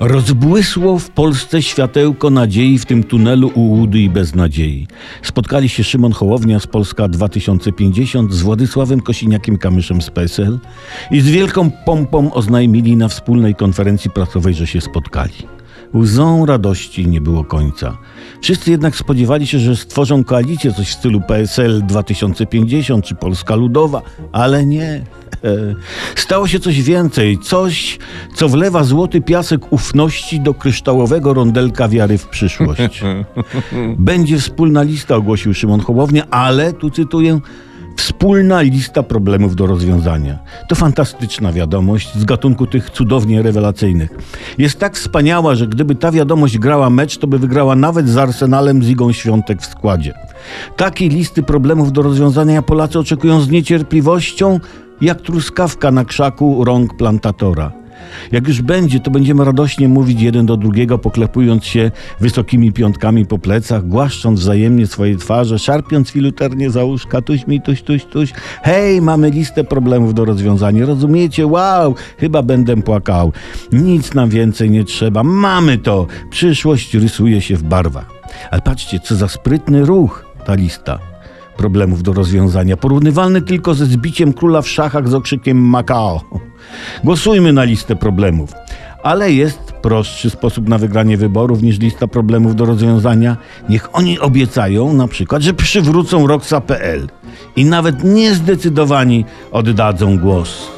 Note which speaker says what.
Speaker 1: Rozbłysło w Polsce światełko nadziei w tym tunelu ułudy i beznadziei. Spotkali się Szymon Hołownia z Polska 2050 z Władysławem Kosiniakiem-Kamyszem z PSL i z wielką pompą oznajmili na wspólnej konferencji prasowej, że się spotkali. Łzą radości nie było końca. Wszyscy jednak spodziewali się, że stworzą koalicję coś w stylu PSL 2050 czy Polska Ludowa, ale nie. Stało się coś więcej, coś, co wlewa złoty piasek ufności do kryształowego rondelka wiary w przyszłość. Będzie wspólna lista, ogłosił Szymon Hołownia, ale, tu cytuję, Wspólna lista problemów do rozwiązania. To fantastyczna wiadomość z gatunku tych cudownie rewelacyjnych. Jest tak wspaniała, że gdyby ta wiadomość grała mecz, to by wygrała nawet z Arsenalem z Igą Świątek w składzie. Takiej listy problemów do rozwiązania Polacy oczekują z niecierpliwością, jak truskawka na krzaku rąk plantatora. Jak już będzie, to będziemy radośnie mówić jeden do drugiego, poklepując się wysokimi piątkami po plecach, głaszcząc wzajemnie swoje twarze, szarpiąc filuternie za uszka, tuś mi, tuś, tuś, tuś. Hej, mamy listę problemów do rozwiązania, rozumiecie? Wow, chyba będę płakał. Nic nam więcej nie trzeba, mamy to. Przyszłość rysuje się w barwach. Ale patrzcie, co za sprytny ruch ta lista problemów do rozwiązania, porównywalny tylko ze zbiciem króla w szachach z okrzykiem Macao. Głosujmy na listę problemów. Ale jest prostszy sposób na wygranie wyborów niż lista problemów do rozwiązania. Niech oni obiecają na przykład, że przywrócą Roxa.pl i nawet niezdecydowani oddadzą głos.